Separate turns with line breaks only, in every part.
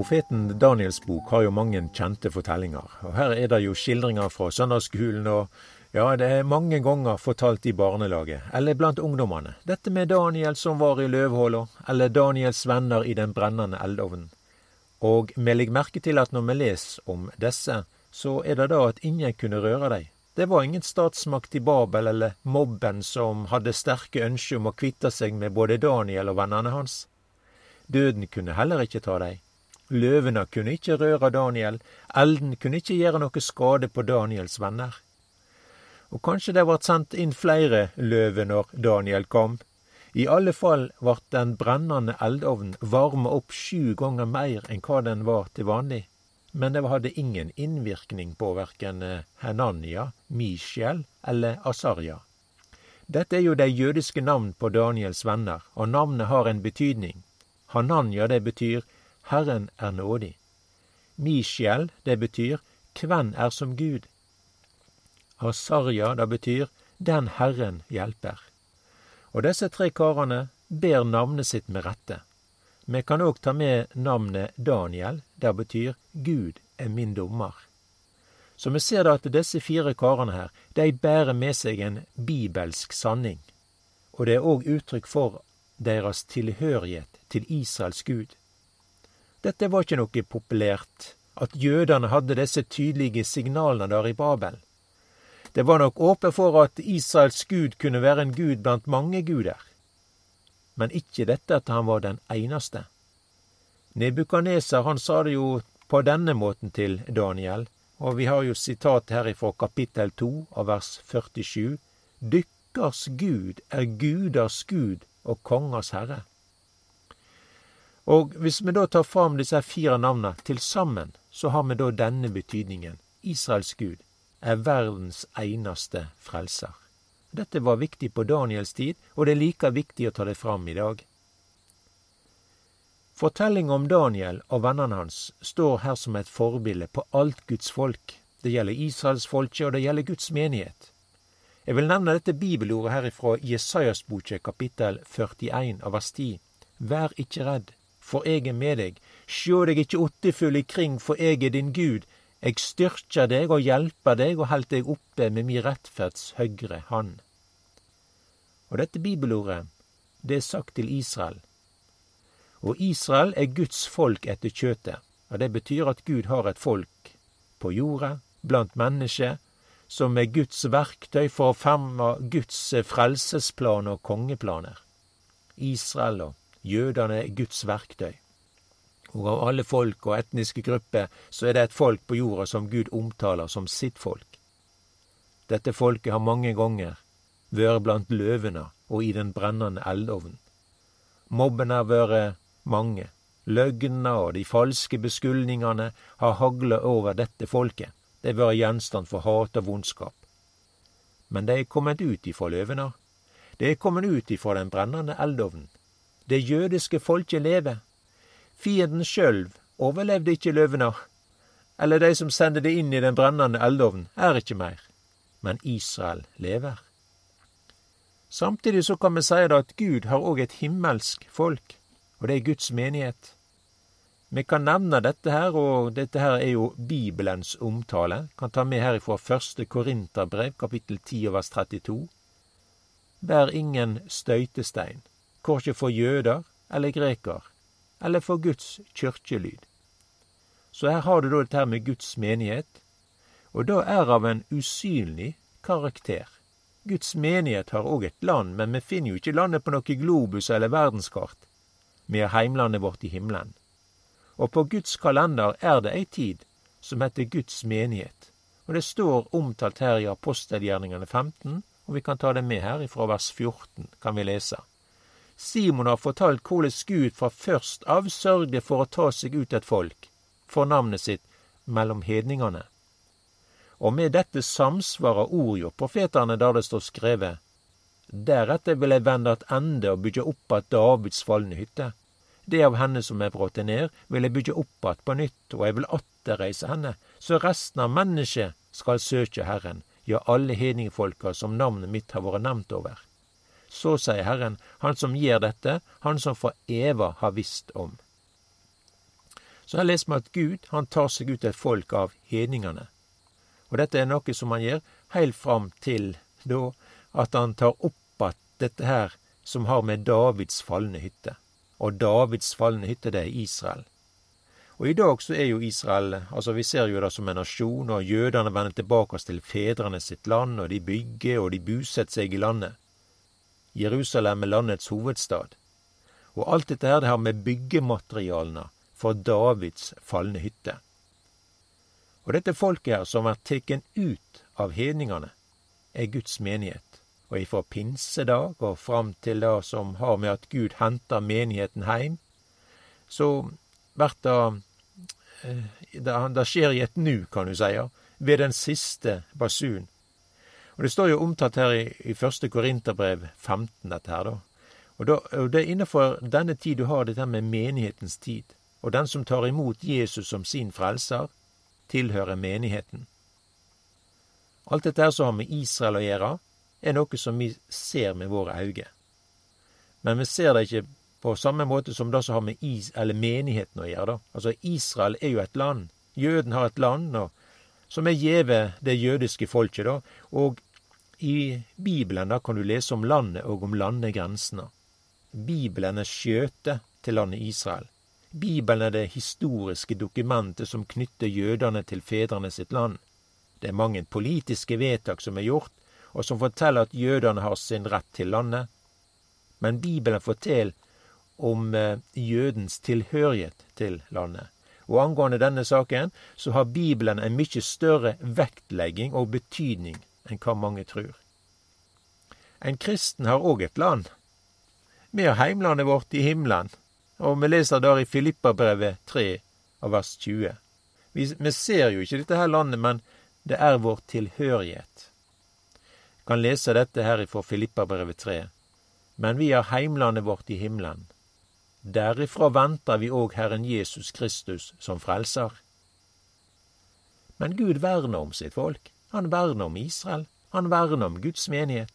Profeten Daniels bok har jo mange kjente fortellinger. og Her er det jo skildringer fra søndagsskolen, og ja, det er mange ganger fortalt i barnelaget, eller blant ungdommene. Dette med Daniel som var i løvhåla, eller Daniels venner i den brennende eldovnen. Og vi legger merke til at når vi leser om disse, så er det da at ingen kunne røre dem. Det var ingen statsmakt i Babel eller mobben som hadde sterke ønsker om å kvitte seg med både Daniel og vennene hans. Døden kunne heller ikke ta dem. Løvene kunne ikke røre Daniel, elden kunne ikke gjøre noe skade på Daniels venner. Og kanskje det ble sendt inn flere løver når Daniel kom. I alle fall ble den brennende eldovnen varma opp sju ganger mer enn hva den var til vanlig. Men det hadde ingen innvirkning på verken Henania, Mishael eller Asarja. Dette er jo de jødiske navn på Daniels venner, og navnet har en betydning. Hananya, det betyr Herren er nådig. Mishael, det betyr Kven er som Gud. Asarja, det betyr Den Herren hjelper. Og disse tre karene ber navnet sitt med rette. Vi kan òg ta med navnet Daniel, det betyr Gud er min dommer. Så vi ser da at disse fire karene her, de bærer med seg en bibelsk sanning. Og det er òg uttrykk for deres tilhørighet til Israels Gud. Dette var ikke noe populært, at jødene hadde disse tydelige signalene der i Babel. Det var nok åpent for at Israels gud kunne være en gud blant mange guder, men ikke dette at han var den eneste. Nebukaneser han sa det jo på denne måten til Daniel, og vi har jo sitat herifra kapittel 2 av vers 47. Dykkers Gud er guders Gud og kongers herre. Og hvis vi da tar fram disse fire navnene til sammen, så har vi da denne betydningen. Israels Gud er verdens eneste frelser. Dette var viktig på Daniels tid, og det er like viktig å ta det fram i dag. Fortellinga om Daniel og vennene hans står her som et forbilde på alt Guds folk. Det gjelder Israels folke, og det gjelder Guds menighet. Jeg vil nevne dette bibelordet her ifra Jesajas boke kapittel 41 av vers 10. Vær ikke redd, for eg er med deg. Sjå deg ikkje åttefull ikring, for eg er din Gud. Eg styrkjer deg og hjelper deg og held deg oppe med mi rettferds høgre hand. Og dette bibelordet, det er sagt til Israel. Og Israel er Guds folk etter kjøtet. Og det betyr at Gud har et folk på jorda, blant mennesker, som er Guds verktøy for å fremme Guds frelsesplan og kongeplaner. Israel og Jødene er Guds verktøy. Og av alle folk og etniske grupper så er det et folk på jorda som Gud omtaler som sitt folk. Dette folket har mange ganger vært blant løvene og i den brennende eldovnen. Mobbene har vært mange. Løgnene og de falske beskyldningene har haglet over dette folket. Det har vært gjenstand for hat og vondskap. Men de er kommet ut ifra løvene. De er kommet ut ifra den brennende eldovnen. Det jødiske folket lever. Fienden sjølv overlevde ikke løvene, eller de som sendte det inn i den brennende eldovnen, er ikke mer. Men Israel lever. Samtidig så kan vi si at Gud har òg et himmelsk folk, og det er Guds menighet. Vi kan nevne dette her, og dette her er jo Bibelens omtale. Kan ta med herifra første Korinterbrev, kapittel 10 vers 32. Vær ingen støytestein korkje for jøder eller greker, eller for Guds kyrkjelyd. Så her har du da dette her med Guds menighet, og da er av en usynlig karakter. Guds menighet har òg et land, men vi finner jo ikke landet på noe globus eller verdenskart. Vi har heimlandet vårt i himmelen. Og på Guds kalender er det ei tid som heter Guds menighet. Og det står omtalt her i apostelgjerningene 15, og vi kan ta det med her ifra vers 14, kan vi lese. Simon har fortalt hvordan Gud fra først av sørgde for å ta seg ut et folk, for navnet sitt, mellom hedningene. Og med dette samsvarer ordjord profetene der det står skrevet. Deretter vil jeg vende attende og bygge opp att Davids falne hytte. Det av henne som er bråte ned, vil jeg bygge opp att på nytt, og jeg vil atterreise henne, så resten av mennesket skal søke Herren, ja, alle hedningfolka som navnet mitt har vært nevnt over. Så sier Herren, Han som gjør dette, Han som for eva har visst om. Så her leser vi at Gud han tar seg ut et folk av hedningene. Og dette er noe som han gjør helt fram til da at han tar opp att dette her som har med Davids falne hytte. Og Davids falne hytte, det er Israel. Og i dag så er jo Israel altså Vi ser jo det som en nasjon, og jødene vender tilbake til fedrene sitt land, og de bygger og de bosetter seg i landet. Jerusalem er landets hovedstad. Og alt dette her det har med byggematerialene for Davids falne hytte. Og dette folket her, som er tatt ut av hedningene, er Guds menighet. Og ifra pinsedag og fram til det som har med at Gud henter menigheten heim, så blir det eh, det, skjer i et nu, kan du si, ved den siste basun. Og Det står jo omtalt her i, i første Korinterbrev 15, dette her, da. Og, da, og det er innenfor denne tid du har dette med menighetens tid. Og den som tar imot Jesus som sin frelser, tilhører menigheten. Alt dette her som har med Israel å gjøre, er noe som vi ser med våre øyne. Men vi ser det ikke på samme måte som det som har med is eller menigheten å gjøre. da. Altså, Israel er jo et land. Jøden har et land og, som er gjeve det jødiske folket. da, Og i Bibelen da kan du lese om landet og om landegrensene. Bibelen er skjøtet til landet Israel. Bibelen er det historiske dokumentet som knytter jødene til fedrene sitt land. Det er mange politiske vedtak som er gjort, og som forteller at jødene har sin rett til landet. Men Bibelen forteller om eh, jødens tilhørighet til landet. Og angående denne saken så har Bibelen en mye større vektlegging og betydning enn hva mange tror. En kristen har òg et land. Vi har heimlandet vårt i himmelen, og vi leser der i Filippabrevet 3 av vers 20. Vi, vi ser jo ikke dette her landet, men det er vår tilhørighet kan lese dette her ifra Filippabrevet 3. Men vi har heimlandet vårt i himmelen. Derifra venter vi òg Herren Jesus Kristus som frelser. Men Gud verner om sitt folk. Han verner om Israel. Han verner om Guds menighet.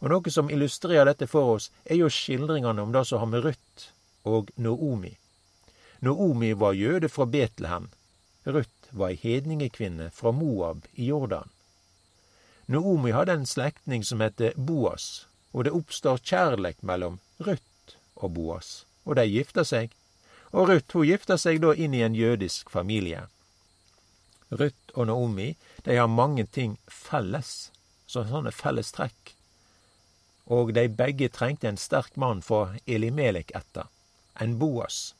Og noe som illustrerer dette for oss, er jo skildringene om det som har med Ruth og Noomi. Noomi var jøde fra Betlehem. Ruth var ei hedningekvinne fra Moab i Jordan. Noomi hadde en slektning som het Boas, og det oppstår kjærleik mellom Ruth og Boas, og de gifter seg. Og Ruth hun gifter seg da inn i en jødisk familie. Ruth og Naomi de har mange ting felles, sånne fellestrekk. Og de begge trengte en sterk mann for Elimelek etter, en Boas.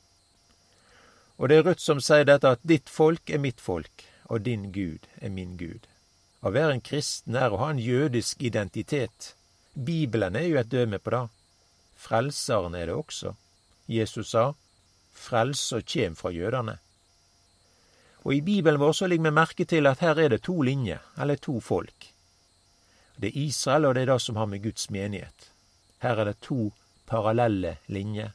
Og det er Ruth som sier dette at ditt folk er mitt folk, og din Gud er min Gud. Å være en kristen er å ha en jødisk identitet. Bibelen er jo et døme på det. Frelseren er det også. Jesus sa, frelser kjem fra jødene. Og i Bibelen vår så ligger vi merke til at her er det to linjer, eller to folk. Det er Israel, og det er det som har med Guds menighet. Her er det to parallelle linjer.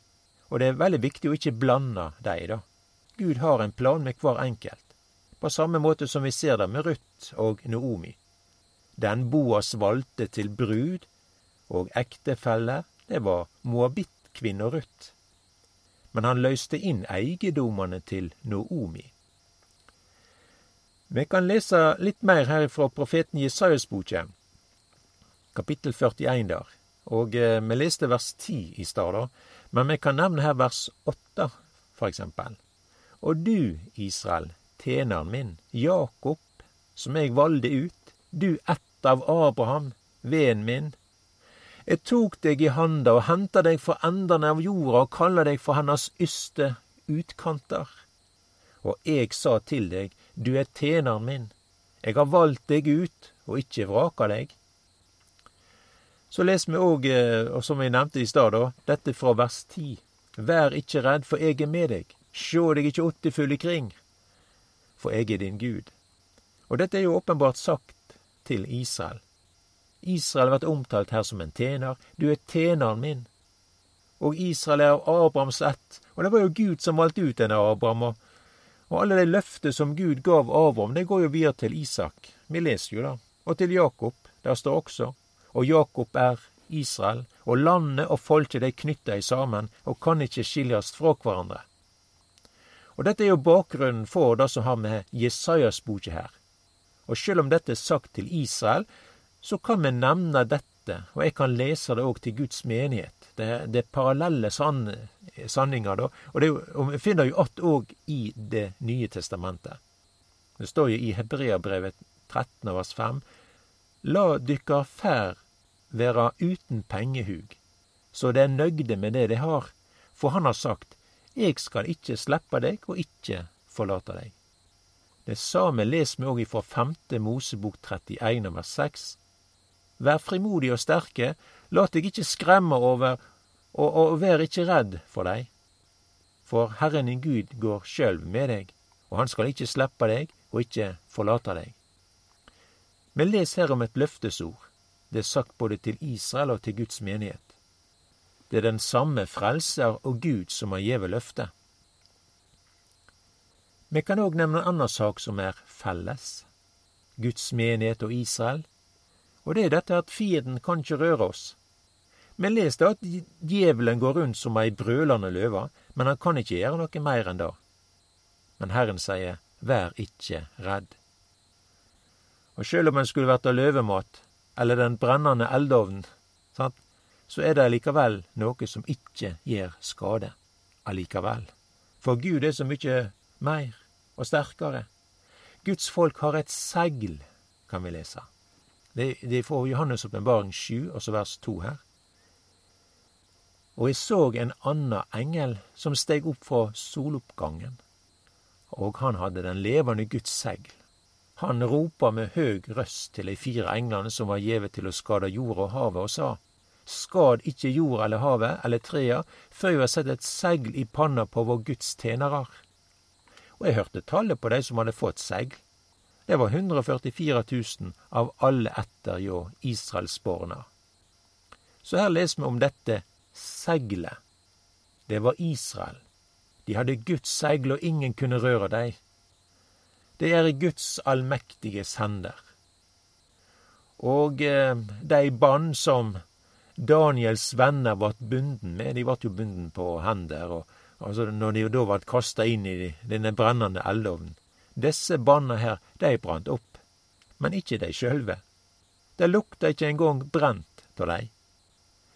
Og det er veldig viktig å ikke blande dem, da. Gud har en plan med hver enkelt på samme måte som vi ser det med Ruth og Noomi. Den Boas valgte til brud og ektefelle, det var moabittkvinna Ruth. Men han løste inn eiendommene til Noomi. Vi kan lese litt mer her fra profeten Jesajas boke, kapittel 41 der. Og eh, vi leste vers 10 i stad, men vi kan nevne her vers 8, for eksempel. Og du, Israel, tjeneren min, Jakob, som eg valgte ut, du ett av Abraham, veden min. Eg tok deg i handa og henta deg fra endane av jorda og kalla deg for hennes yste utkanter. Og eg sa til deg, du er tjeneren min, eg har valgt deg ut og ikkje vraka deg. Så les vi òg, eh, og som vi nevnte i stad, dette fra vers 10. Vær ikkje redd, for eg er med deg. Sjå deg ikkje åttefull ikring for jeg er din Gud. Og dette er jo åpenbart sagt til Israel. Israel har omtalt her som en tjener. Du er tjeneren min. Og Israel er av Abrahams ett, og det var jo Gud som valgte ut denne Abraham. Og, og alle de løfter som Gud gav Avram, det går jo videre til Isak. Vi leser jo da. Og til Jakob. Der står også. Og Jakob er Israel, og landet og folket de knytter sammen og kan ikke skilles fra hverandre. Og dette er jo bakgrunnen for det som har med Jesajas boka her. Og selv om dette er sagt til Israel, så kan vi nevne dette, og jeg kan lese det òg til Guds menighet. Det, det er parallelle sann, sanninger, da. Og, det, og vi finner jo att òg i Det nye testamentet. Det står jo i Hebreabrevet 13 vers 5 La dykkar fær vera uten pengehug, så de er nøgde med det de har, for han har sagt, Eg skal ikkje sleppa deg og ikkje forlate deg. Det same les vi òg ifra 5. Mosebok 31 vers 6. Vær frimodig og sterke, lat deg ikkje skremme over, og, og vær ikkje redd for dei. For Herren din Gud går sjølv med deg, og han skal ikkje slippe deg og ikkje forlate deg. Vi les her om et løftesord. Det er sagt både til Israel og til Guds menighet. Det er den samme Frelser og Gud som har gjeve løftet. Vi kan òg nevne en annen sak som er felles. Guds menighet og Israel. Og det er dette at fienden kan ikke røre oss. Vi leste at djevelen går rundt som ei brølende løve, men han kan ikke gjøre noe mer enn det. Men Herren sier, vær ikke redd. Og sjøl om en skulle vært av løvemat, eller den brennende eldovnen, sant, så er det likevel noe som ikke gjør skade allikevel. For Gud er så mye mer og sterkere. Guds folk har et segl, kan vi lese. Det, det er fra Johannes' åpenbaring 7, og så vers 2 her. Og jeg så en annen engel som steg opp fra soloppgangen, og han hadde den levende Guds segl. Han ropa med høg røst til de fire englene som var gjeve til å skade jorda og havet, og sa:" Skad ikke jorda eller havet eller trea før vi har sett et segl i panna på vår Guds tjenerar. Og jeg hørte tallet på de som hadde fått segl. Det var 144 000 av alle etter hjå Israelsborna. Så her leser vi om dette seglet. Det var Israel. De hadde Guds segl, og ingen kunne røre dei. Det er i Guds allmektiges hender. Og eh, de bånd som Daniels venner vart bunden med. De vart jo bunden på hender, og altså når de da vart kasta inn i denne brennende eldovnen. Disse banna her, de brant opp, men ikke de sjølve. Det lukta ikke engang brent av dei.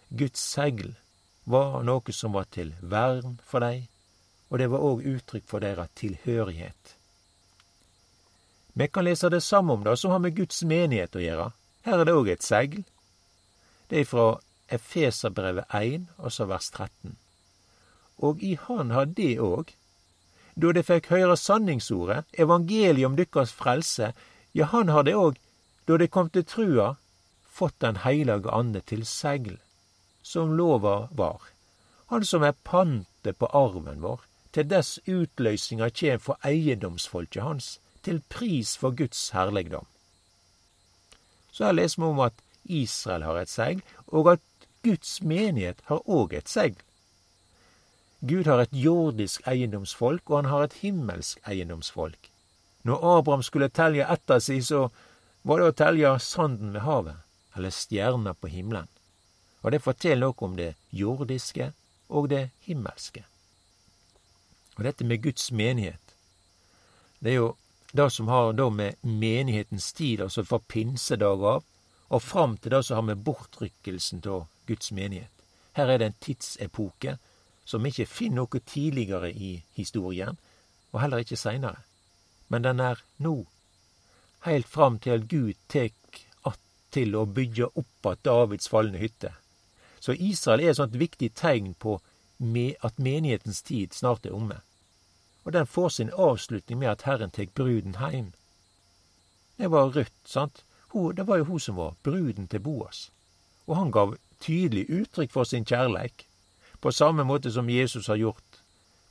Guds segl var noe som var til vern for dei, og det var òg uttrykk for deira tilhørighet. Vi kan lese det samme om det som har med Guds menighet å gjøre. Her er det òg et segl. Det er fra Efeserbrevet 1, og så vers 13. Og i Han har det òg, da de fikk høre sanningsordet, evangeliet om dykkers frelse, ja, han har det òg, da de kom til trua, fått Den heilage ande til segl, som lova var, han som er pantet på arven vår, til dess utløysinga kjem for eiendomsfolket hans, til pris for Guds herligdom. Så her leser vi om at Israel har et segl, og at Guds menighet har òg et segl. Gud har et jordisk eiendomsfolk, og han har et himmelsk eiendomsfolk. Når Abraham skulle telje etter seg, så var det å telje sanden ved havet, eller stjerner på himmelen. Og det forteller noe om det jordiske og det himmelske. Og dette med Guds menighet, det er jo det som har da med menighetens tid, altså fra pinsedag av, og fram til det som har med bortrykkelsen av Guds menighet. Her er det en tidsepoke som vi ikke finner noe tidligere i historien, og heller ikke seinere. Men den er nå, heilt fram til Gud tek att til å bygge opp att Davids falne hytte. Så Israel er et sånt viktig tegn på at menighetens tid snart er omme. Og den får sin avslutning med at Herren tek bruden heim. Det var Ruth, sant? Det var jo hun som var bruden til Boas. Og han gav tydelig uttrykk for sin kjærleik, på samme måte som Jesus har gjort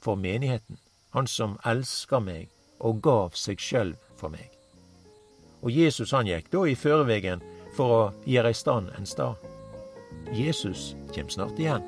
for menigheten, han som elsker meg og gav seg sjøl for meg. Og Jesus han gikk da i førevegen for å gjøre i stand en stad. Jesus kjem snart igjen.